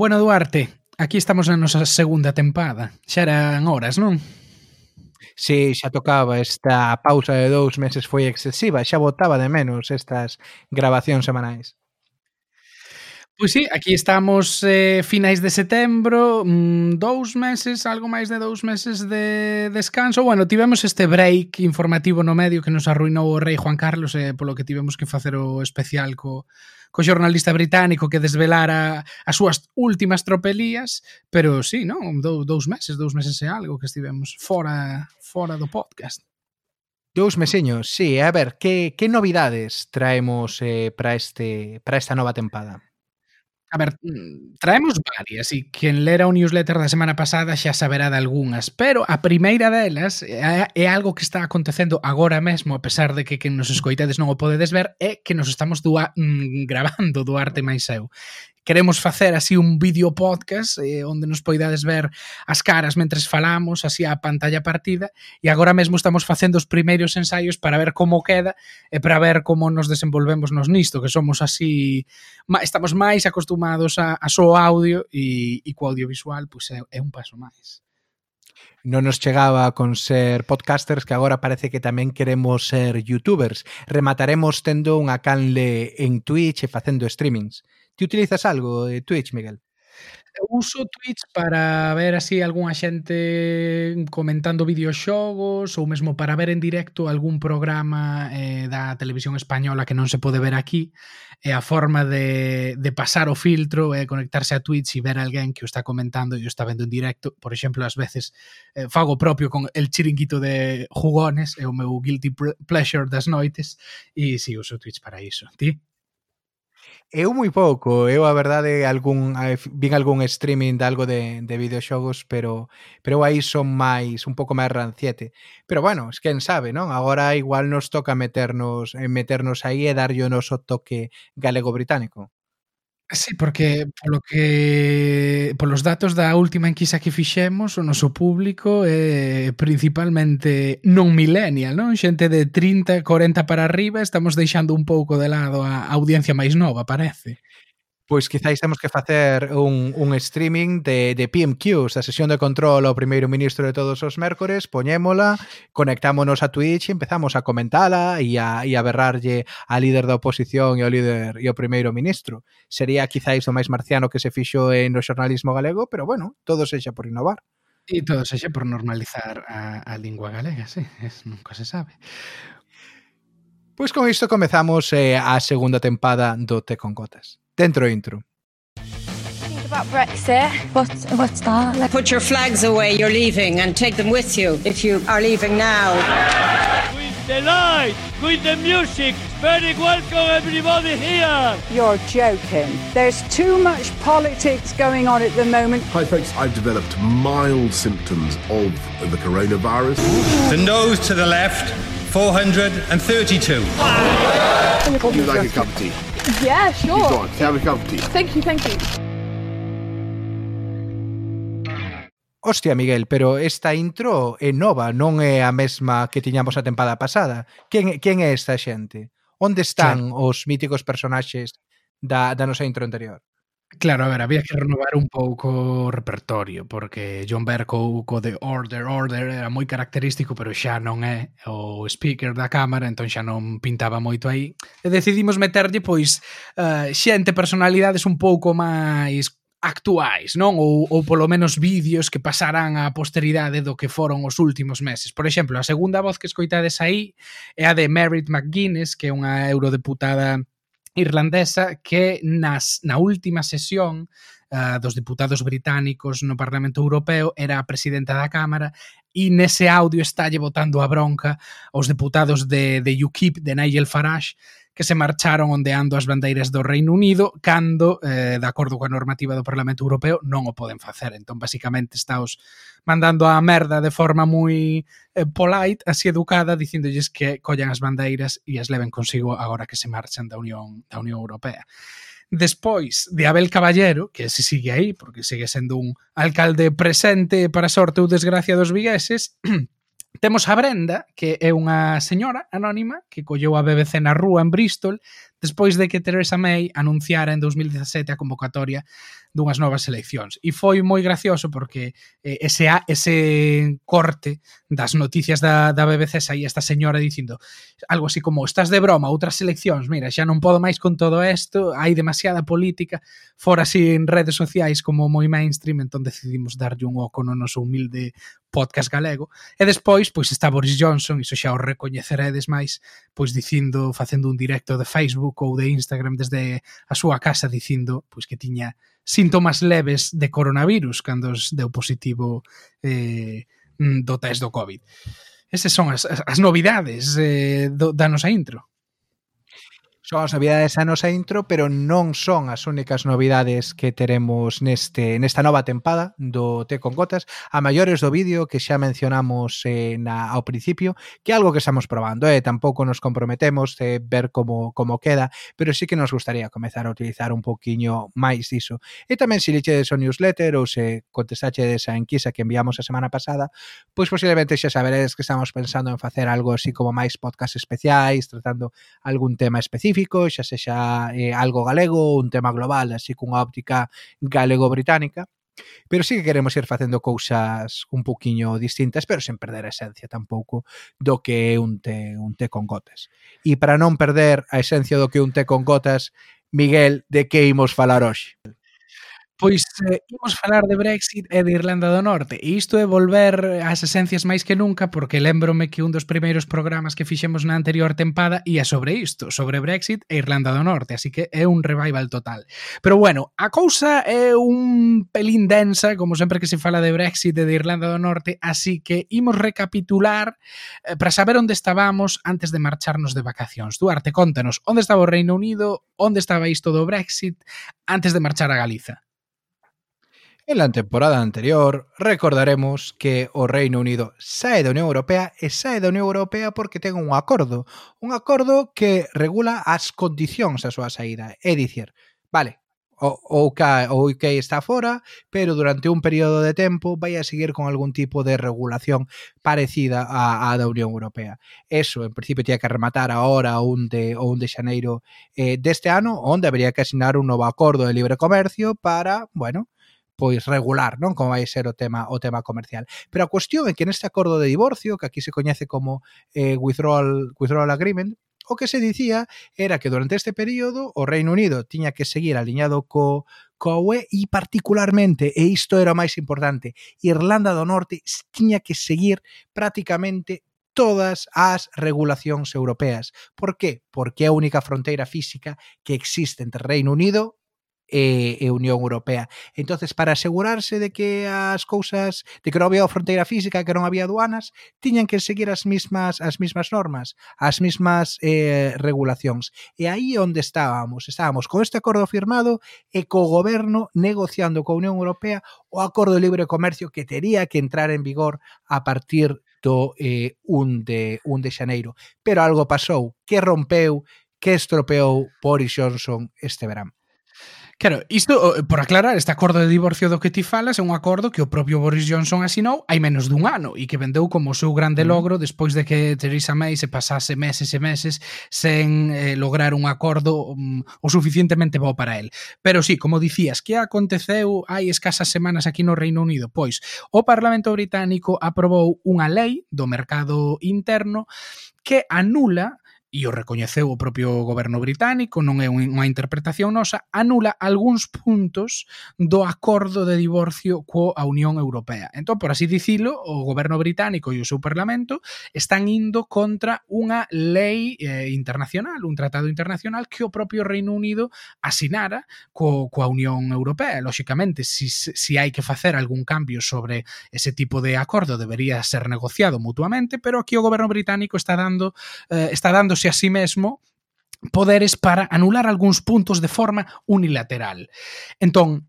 Bueno, Duarte, aquí estamos na nosa segunda tempada. Xa eran horas, non? Si, sí, xa tocaba esta pausa de dous meses foi excesiva, xa botaba de menos estas grabacións semanais. Pois sí, aquí estamos eh, finais de setembro, mmm, dous meses, algo máis de dous meses de descanso. Bueno, tivemos este break informativo no medio que nos arruinou o rei Juan Carlos, eh, polo que tivemos que facer o especial co, co xornalista británico que desvelara as súas últimas tropelías, pero sí, non? Do, dous meses, dous meses e algo que estivemos fora fora do podcast. Dous meseños, sí. A ver, que, que novidades traemos eh, para este para esta nova tempada? A ver, mm, traemos varias e quen lera o newsletter da semana pasada xa saberá de algunhas, pero a primeira delas é algo que está acontecendo agora mesmo, a pesar de que quen nos escoitades non o podedes ver, é que nos estamos dua, mm, grabando Duarte máis eu queremos facer así un vídeo podcast eh, onde nos poidades ver as caras mentres falamos, así a pantalla partida e agora mesmo estamos facendo os primeiros ensaios para ver como queda e para ver como nos desenvolvemos nos nisto, que somos así estamos máis acostumados a, a só audio e, e co audiovisual pois pues, é, é un paso máis non nos chegaba con ser podcasters que agora parece que tamén queremos ser youtubers. Remataremos tendo unha canle en Twitch e facendo streamings. Ti utilizas algo de Twitch, Miguel? Eu uso Twitch para ver así algunha xente comentando videoxogos ou mesmo para ver en directo algún programa eh, da televisión española que non se pode ver aquí e a forma de, de pasar o filtro é eh, conectarse a Twitch e ver alguén que o está comentando e o está vendo en directo por exemplo, ás veces eh, fago propio con el chiringuito de jugones é o meu guilty pleasure das noites e si sí, uso Twitch para iso, ti? Eu moi pouco, eu a verdade algún vin algún streaming de algo de, de videoxogos, pero pero aí son máis un pouco máis ranciete. Pero bueno, es quen sabe, non? Agora igual nos toca meternos eh, meternos aí e darlle o noso toque galego británico. Sí, porque polo que polos datos da última enquisa que fixemos, o noso público é principalmente non millennial, non? Xente de 30, 40 para arriba, estamos deixando un pouco de lado a audiencia máis nova, parece pois quizáis temos que facer un, un streaming de, de PMQs, a sesión de control ao primeiro ministro de todos os mércores, poñémola, conectámonos a Twitch e empezamos a comentala e a, e a berrarlle a líder da oposición e ao líder e ao primeiro ministro. Sería quizáis o máis marciano que se fixo en o xornalismo galego, pero bueno, todo sexa por innovar. E todo sexa por normalizar a, a lingua galega, sí, es, nunca se sabe. Pois con isto comezamos eh, a segunda tempada do Te con Gotas. Dentro intro. about Brexit. What, what's that? Put your flags away, you're leaving, and take them with you if you are leaving now. With the light, with the music, very welcome everybody here. You're joking. There's too much politics going on at the moment. Hi folks, I've developed mild symptoms of the coronavirus. The nose to the left, 432. Would you like a cup of tea? Yeah, sure. She's on. Have a cup of tea. Thank you, thank you. Hostia, Miguel, pero esta intro é nova, non é a mesma que tiñamos a tempada pasada. Quen, quen é esta xente? Onde están claro. os míticos personaxes da, da nosa intro anterior? Claro, a ver, había que renovar un pouco o repertorio, porque John Berko co de Order, Order era moi característico, pero xa non é o speaker da cámara, entón xa non pintaba moito aí. E decidimos meterlle, pois, eh, uh, xente, personalidades un pouco máis actuais, non? Ou, ou polo menos vídeos que pasarán á posteridade do que foron os últimos meses. Por exemplo, a segunda voz que escoitades aí é a de Merit McGuinness, que é unha eurodeputada irlandesa que nas, na última sesión uh, dos diputados británicos no Parlamento Europeo era a presidenta da Cámara e nese audio estálle botando a bronca aos deputados de, de UKIP, de Nigel Farage, que se marcharon ondeando as bandeiras do Reino Unido cando, eh, de acordo coa normativa do Parlamento Europeo, non o poden facer. Entón, basicamente, estáos mandando a merda de forma moi eh, polite, así educada, dicindolles que collan as bandeiras e as leven consigo agora que se marchan da Unión, da Unión Europea despois de Abel Caballero, que se sigue aí, porque sigue sendo un alcalde presente para sorte ou desgracia dos vigueses, Temos a Brenda, que é unha señora anónima que colleu a BBC na rúa en Bristol despois de que Theresa May anunciara en 2017 a convocatoria dunhas novas eleccións. E foi moi gracioso porque eh, ese, ese corte das noticias da, da BBC saía esta señora dicindo algo así como estás de broma, outras eleccións, mira, xa non podo máis con todo isto, hai demasiada política, fora así en redes sociais como moi mainstream, entón decidimos darlle un oco no noso humilde podcast galego. E despois, pois está Boris Johnson, iso xa o recoñeceredes máis, pois dicindo, facendo un directo de Facebook ou de Instagram desde a súa casa dicindo pois que tiña síntomas leves de coronavirus cando deu positivo eh, do test do COVID. Esas son as, as novidades eh, do, danos a intro. Son as novidades a nosa intro, pero non son as únicas novidades que teremos neste nesta nova tempada do Té con Gotas. A maiores do vídeo que xa mencionamos eh, na, ao principio, que é algo que estamos probando, eh, tampouco nos comprometemos de ver como, como queda, pero sí que nos gustaría comezar a utilizar un poquinho máis diso. E tamén se lichedes o newsletter ou se contestachedes a enquisa que enviamos a semana pasada, pois posiblemente xa saberedes que estamos pensando en facer algo así como máis podcast especiais, tratando algún tema específico, específico, xa sexa eh, algo galego, un tema global, así cunha óptica galego-británica. Pero sí que queremos ir facendo cousas un poquinho distintas, pero sen perder a esencia tampouco do que é un té, un té con gotas. E para non perder a esencia do que é un té con gotas, Miguel, de que imos falar hoxe? Pois eh, imos falar de Brexit e de Irlanda do Norte e isto é volver ás esencias máis que nunca porque lembrome que un dos primeiros programas que fixemos na anterior tempada ia sobre isto, sobre Brexit e Irlanda do Norte, así que é un revival total. Pero bueno, a cousa é un pelín densa, como sempre que se fala de Brexit e de Irlanda do Norte, así que imos recapitular eh, para saber onde estábamos antes de marcharnos de vacacións. Duarte, contanos, onde estaba o Reino Unido, onde estaba isto do Brexit antes de marchar a Galiza? En la temporada anterior recordaremos que o Reino Unido sae da Unión Europea e sae da Unión Europea porque ten un acordo, un acordo que regula as condicións a súa saída, é dicir, vale, o UK, o UK está fora, pero durante un período de tempo vai a seguir con algún tipo de regulación parecida á, á da Unión Europea. Eso, en principio, tía que rematar ahora un de xaneiro eh, deste ano, onde habría que asinar un novo acordo de libre comercio para, bueno, pois regular, non? Como vai ser o tema o tema comercial. Pero a cuestión é que neste acordo de divorcio, que aquí se coñece como eh, withdrawal, withdrawal agreement, o que se dicía era que durante este período o Reino Unido tiña que seguir aliñado co, coa UE e particularmente, e isto era o máis importante, Irlanda do Norte tiña que seguir prácticamente todas as regulacións europeas. Por que? Porque é a única fronteira física que existe entre Reino Unido e, e Unión Europea. Entonces, para asegurarse de que as cousas, de que non había fronteira física, que non había aduanas, tiñan que seguir as mismas as mismas normas, as mismas eh, regulacións. E aí onde estábamos, estábamos con este acordo firmado e co goberno negociando coa Unión Europea o acordo de libre comercio que tería que entrar en vigor a partir do eh, 1 de 1 de xaneiro. Pero algo pasou, que rompeu, que estropeou Boris Johnson este verán. Claro, isto, por aclarar, este acordo de divorcio do que ti falas é un acordo que o propio Boris Johnson asinou hai menos dun ano e que vendeu como o seu grande mm. logro despois de que Theresa May se pasase meses e meses sen eh, lograr un acordo um, o suficientemente bo para el. Pero sí, como dicías, que aconteceu hai escasas semanas aquí no Reino Unido? Pois, o Parlamento Británico aprobou unha lei do mercado interno que anula e o recoñeceu o propio goberno británico, non é unha interpretación nosa, anula algúns puntos do acordo de divorcio coa Unión Europea. Entón, por así dicilo, o goberno británico e o seu parlamento están indo contra unha lei eh, internacional, un tratado internacional que o propio Reino Unido asinara co, coa Unión Europea. Lóxicamente, si, si hai que facer algún cambio sobre ese tipo de acordo, debería ser negociado mutuamente, pero aquí o goberno británico está dando eh, está dando dándose a sí mesmo poderes para anular algúns puntos de forma unilateral. Entón,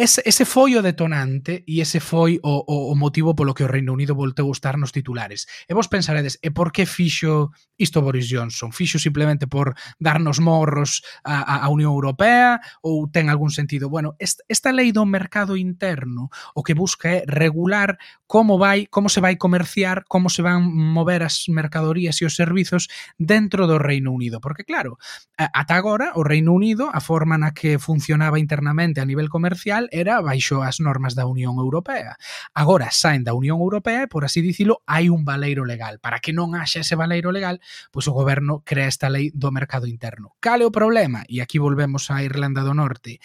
ese, ese foi o detonante e ese foi o, o, o motivo polo que o Reino Unido volteu a estar nos titulares. E vos pensaredes, e por que fixo isto Boris Johnson? Fixo simplemente por darnos morros a, a Unión Europea ou ten algún sentido? Bueno, esta, esta lei do mercado interno o que busca é regular como vai, como se vai comerciar, como se van mover as mercadorías e os servizos dentro do Reino Unido. Porque claro, ata agora o Reino Unido, a forma na que funcionaba internamente a nivel comercial era baixo as normas da Unión Europea. Agora saen da Unión Europea e, por así dicilo, hai un valeiro legal. Para que non haxa ese valeiro legal, pois o goberno crea esta lei do mercado interno. Cale o problema? E aquí volvemos a Irlanda do Norte.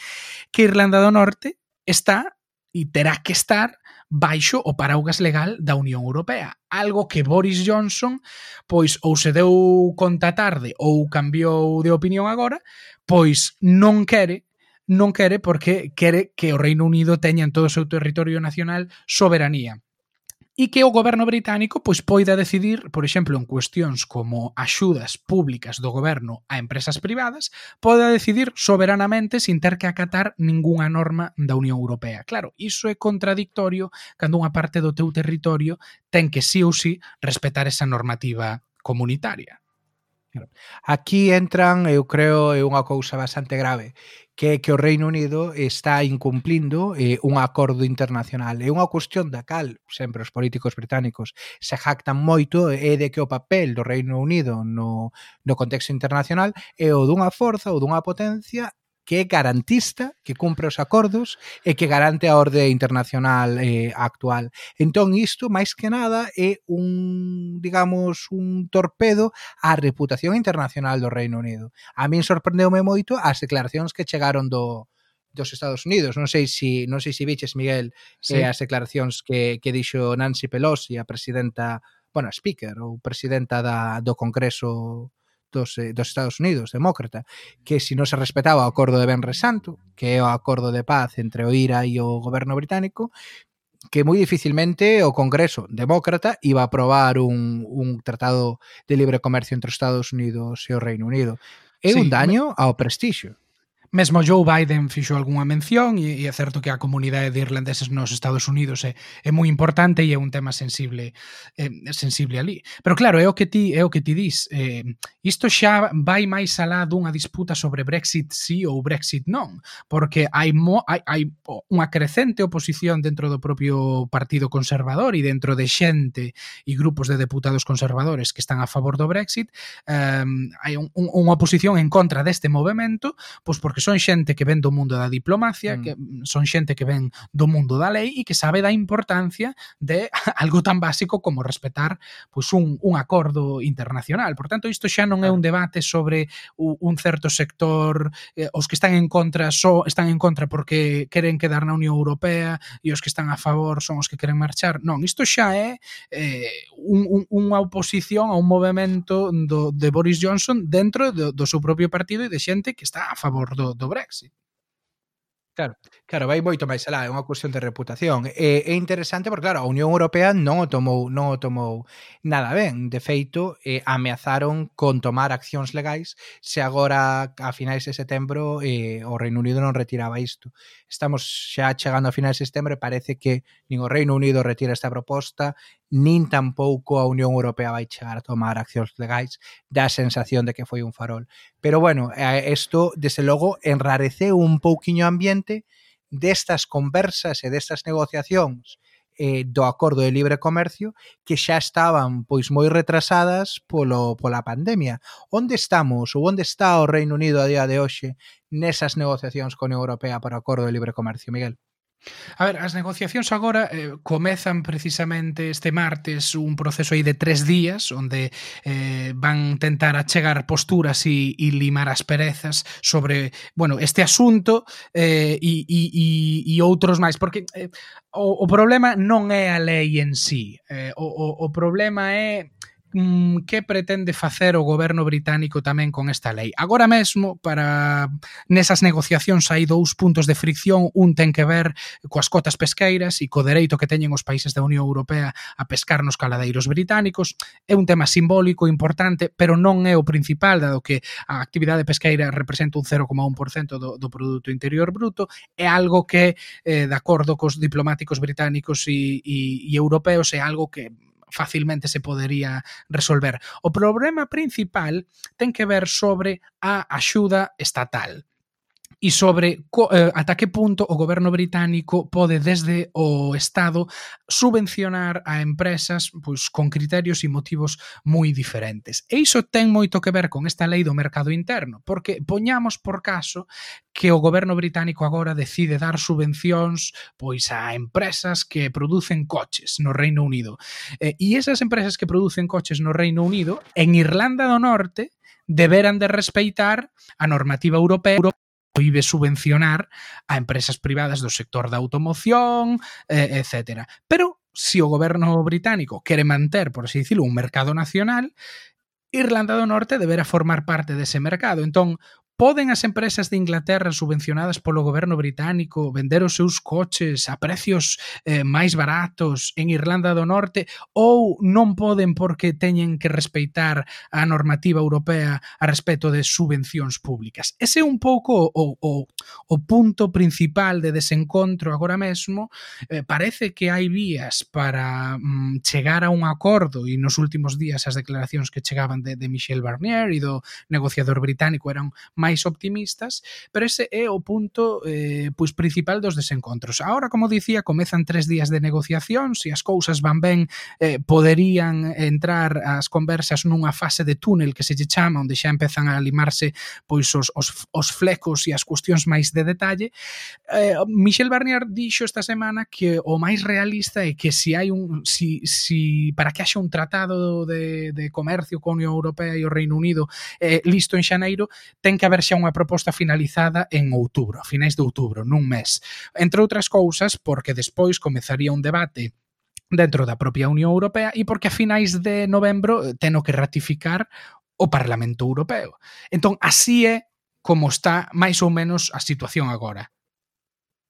Que Irlanda do Norte está e terá que estar baixo o paraugas legal da Unión Europea, algo que Boris Johnson pois ou se deu conta tarde ou cambiou de opinión agora, pois non quere non quere porque quere que o Reino Unido teña en todo o seu territorio nacional soberanía e que o goberno británico pois poida decidir, por exemplo, en cuestións como axudas públicas do goberno a empresas privadas, poida decidir soberanamente sin ter que acatar ningunha norma da Unión Europea. Claro, iso é contradictorio cando unha parte do teu territorio ten que sí ou sí respetar esa normativa comunitaria. Aquí entran, eu creo, é unha cousa bastante grave, que que o Reino Unido está incumplindo eh, un acordo internacional. É unha cuestión da cal sempre os políticos británicos se jactan moito é de que o papel do Reino Unido no, no contexto internacional é o dunha forza ou dunha potencia que é garantista, que cumpre os acordos e que garante a orde internacional eh, actual. Entón isto, máis que nada, é un, digamos, un torpedo á reputación internacional do Reino Unido. A min sorprendeume moito as declaracións que chegaron do, dos Estados Unidos. Non sei se si, non sei se si viches Miguel eh, sí. eh, as declaracións que que dixo Nancy Pelosi, a presidenta, bueno, a speaker ou presidenta da do Congreso dos, eh, dos Estados Unidos, demócrata, que se si non se respetaba o acordo de Benre Santo, que é o acordo de paz entre o IRA e o goberno británico, que moi dificilmente o Congreso demócrata iba a aprobar un, un tratado de libre comercio entre os Estados Unidos e o Reino Unido. É sí, un daño ao prestixio. Mesmo Joe Biden fixo algunha mención e, e é certo que a comunidade de irlandeses nos Estados Unidos é, é moi importante e é un tema sensible é, sensible ali. Pero claro, é o que ti é o que ti dis. Eh, isto xa vai máis alá dunha disputa sobre Brexit sí ou Brexit non, porque hai, mo, hai, hai unha crecente oposición dentro do propio Partido Conservador e dentro de xente e grupos de deputados conservadores que están a favor do Brexit, eh, hai un, un, unha oposición en contra deste movimento, pois porque son xente que ven do mundo da diplomacia, mm. que son xente que ven do mundo da lei e que sabe da importancia de algo tan básico como respetar pois un, un acordo internacional. Por tanto, isto xa non é un debate sobre un certo sector, eh, os que están en contra só están en contra porque queren quedar na Unión Europea e os que están a favor son os que queren marchar. Non, isto xa é eh, un, un, unha oposición a un movimento do, de Boris Johnson dentro do, do seu propio partido e de xente que está a favor do, do, Brexit. Claro, claro, vai moito máis alá, é unha cuestión de reputación. É, é interesante porque, claro, a Unión Europea non o tomou, non o tomou nada ben. De feito, eh, ameazaron con tomar accións legais se agora a finais de setembro eh, o Reino Unido non retiraba isto. Estamos xa chegando a finais de setembro e parece que nin o Reino Unido retira esta proposta nin tampouco a Unión Europea vai chegar a tomar accións legais da sensación de que foi un farol. Pero bueno, isto, desde logo, enrareceu un pouquiño o ambiente destas conversas e destas negociacións eh, do acordo de libre comercio que xa estaban pois moi retrasadas polo pola pandemia. Onde estamos ou onde está o Reino Unido a día de hoxe nesas negociacións con a Unión Europea para o acordo de libre comercio, Miguel? A ver, as negociacións agora eh, comezan precisamente este martes un proceso aí de tres días onde eh, van tentar achegar posturas e, e limar as perezas sobre, bueno, este asunto eh, e, e, e outros máis, porque eh, o, o problema non é a lei en sí, eh, o, o, o problema é Mm, que pretende facer o goberno británico tamén con esta lei. Agora mesmo, para nesas negociacións hai dous puntos de fricción, un ten que ver coas cotas pesqueiras e co dereito que teñen os países da Unión Europea a pescar nos caladeiros británicos. É un tema simbólico importante, pero non é o principal, dado que a actividade pesqueira representa un 0,1% do, do produto interior bruto, é algo que, eh, de acordo cos diplomáticos británicos e, e, e europeos, é algo que facilmente se podería resolver. O problema principal ten que ver sobre a axuda estatal e sobre co, eh, ata que punto o goberno británico pode desde o Estado subvencionar a empresas pois con criterios e motivos moi diferentes. E iso ten moito que ver con esta lei do mercado interno, porque poñamos por caso que o goberno británico agora decide dar subvencións pois a empresas que producen coches no Reino Unido. Eh, e esas empresas que producen coches no Reino Unido, en Irlanda do Norte, deberan de respeitar a normativa europea proíbe subvencionar a empresas privadas do sector da automoción, eh, etc. Pero se si o goberno británico quere manter, por así dicilo, un mercado nacional, Irlanda do Norte deberá formar parte dese mercado. Entón, Poden as empresas de Inglaterra subvencionadas polo goberno británico vender os seus coches a precios eh, máis baratos en Irlanda do Norte ou non poden porque teñen que respeitar a normativa europea a respecto de subvencións públicas. Ese é un pouco o, o, o punto principal de desencontro agora mesmo. Eh, parece que hai vías para mm, chegar a un acordo e nos últimos días as declaracións que chegaban de, de Michel Barnier e do negociador británico eran máis máis optimistas, pero ese é o punto eh, pois principal dos desencontros. Ahora, como dicía, comezan tres días de negociación, se as cousas van ben, eh, poderían entrar as conversas nunha fase de túnel que se lle chama, onde xa empezan a limarse pois os, os, os flecos e as cuestións máis de detalle. Eh, Michel Barnier dixo esta semana que o máis realista é que se hai un si, si para que haxa un tratado de, de comercio con a Unión Europea e o Reino Unido eh, listo en xaneiro, ten que haber haber xa unha proposta finalizada en outubro, a finais de outubro, nun mes. Entre outras cousas, porque despois comezaría un debate dentro da propia Unión Europea e porque a finais de novembro eh, teno que ratificar o Parlamento Europeo. Entón, así é como está máis ou menos a situación agora.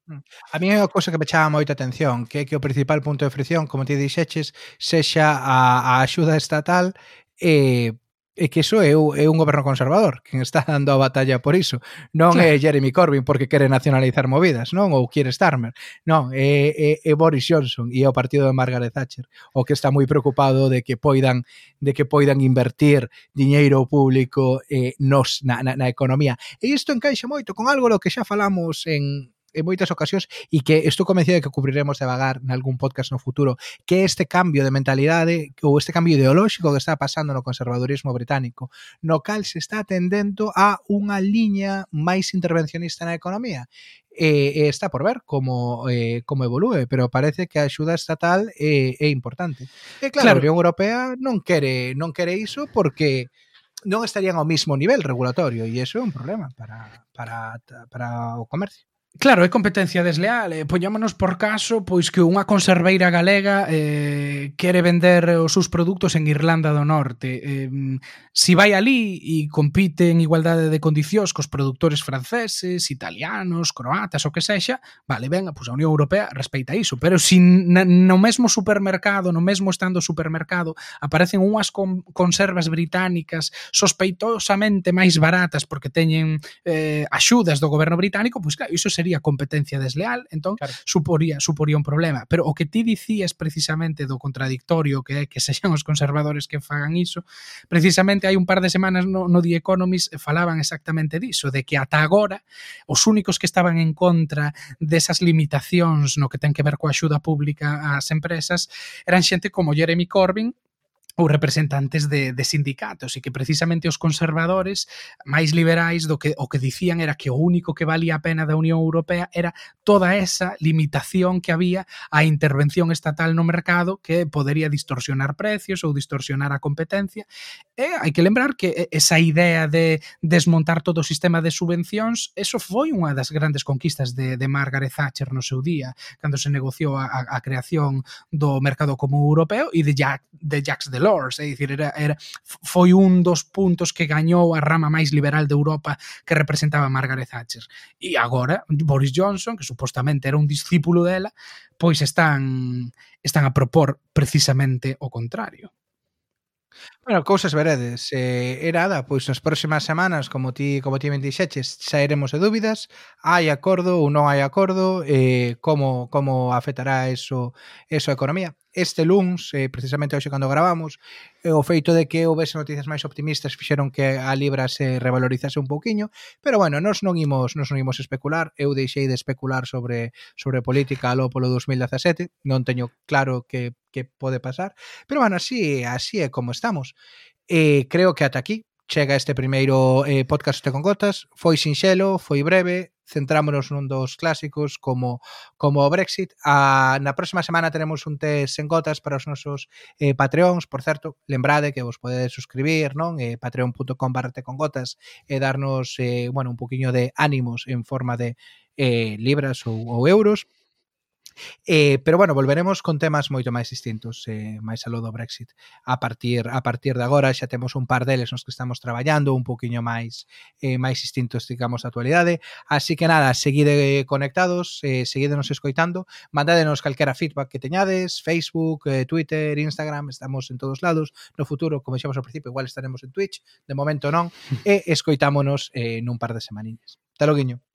Mm. A mí é unha cousa que me chama moita atención, que é que o principal punto de fricción, como ti dixeches, sexa a, a axuda estatal e é que iso é, é un goberno conservador quen está dando a batalla por iso. Non é Jeremy Corbyn porque quere nacionalizar movidas, non? Ou quere Starmer. Non, é, é, é Boris Johnson e é o partido de Margaret Thatcher o que está moi preocupado de que poidan de que poidan invertir diñeiro público eh, nos na, na, na economía. E isto encaixa moito con algo do que xa falamos en, en moitas ocasións e que estou convencido de que cubriremos de vagar algún podcast no futuro, que este cambio de mentalidade ou este cambio ideolóxico que está pasando no conservadurismo británico, no cal se está atendendo a unha liña máis intervencionista na economía eh, está por ver como eh, como evolúe, pero parece que a axuda estatal eh, é importante. E claro, claro, a Unión Europea non quere non quere iso porque non estarían ao mesmo nivel regulatorio e iso é un problema para, para, para o comercio. Claro, é competencia desleal. Eh, poñámonos por caso pois que unha conserveira galega eh, quere vender os seus produtos en Irlanda do Norte. Eh, si vai ali e compite en igualdade de condicións cos produtores franceses, italianos, croatas, o que sexa, vale, ben, pois a Unión Europea respeita iso, pero se si no mesmo supermercado, no mesmo estando supermercado, aparecen unhas con, conservas británicas sospeitosamente máis baratas porque teñen eh, axudas do goberno británico, pois claro, iso sería sería competencia desleal, entón claro. suporía, suporía un problema. Pero o que ti dicías precisamente do contradictorio que é que sexan os conservadores que fagan iso, precisamente hai un par de semanas no, no The Economist eh, falaban exactamente diso, de que ata agora os únicos que estaban en contra desas limitacións no que ten que ver coa axuda pública ás empresas eran xente como Jeremy Corbyn ou representantes de, de sindicatos e que precisamente os conservadores máis liberais do que o que dicían era que o único que valía a pena da Unión Europea era toda esa limitación que había á intervención estatal no mercado que podería distorsionar precios ou distorsionar a competencia. E hai que lembrar que esa idea de desmontar todo o sistema de subvencións eso foi unha das grandes conquistas de, de Margaret Thatcher no seu día cando se negociou a, a, a creación do mercado común europeo e de, Jack, de Jacques Delors Lords, é dicir, era, era, foi un dos puntos que gañou a rama máis liberal de Europa que representaba Margaret Thatcher. E agora, Boris Johnson, que supostamente era un discípulo dela, pois están están a propor precisamente o contrario. Bueno, cousas veredes. Eh, e nada, pois nas próximas semanas, como ti como ti ben dixeches, sairemos de dúbidas, hai acordo ou non hai acordo, eh, como como afectará eso eso a economía. Este luns, eh, precisamente hoxe cando gravamos, eh, o feito de que houvese noticias máis optimistas fixeron que a libra se revalorizase un pouquiño, pero bueno, nós non imos nós non imos especular, eu deixei de especular sobre sobre política alo polo 2017, non teño claro que que pode pasar, pero bueno, así así é como estamos. E creo que ata aquí chega este primeiro eh, podcast de con Gotas. Foi sinxelo, foi breve, centrámonos nun dos clásicos como como o Brexit. A, na próxima semana teremos un test en gotas para os nosos eh, Patreons. Por certo, lembrade que vos podedes suscribir, non? Eh, patreon.com barrate con gotas e eh, darnos eh, bueno, un poquinho de ánimos en forma de eh, libras ou, ou euros Eh, pero bueno, volveremos con temas moito máis distintos eh, máis aló do Brexit. A partir a partir de agora xa temos un par deles nos que estamos traballando un poquinho máis eh, máis distintos digamos da actualidade. Así que nada, seguide eh, conectados eh, seguídenos escoitando. Mandádenos calquera feedback que teñades Facebook, eh, Twitter, Instagram estamos en todos lados. No futuro, como xamos ao principio igual estaremos en Twitch de momento non. E escoitámonos eh, nun par de semaninhas. Hasta logo, guiño.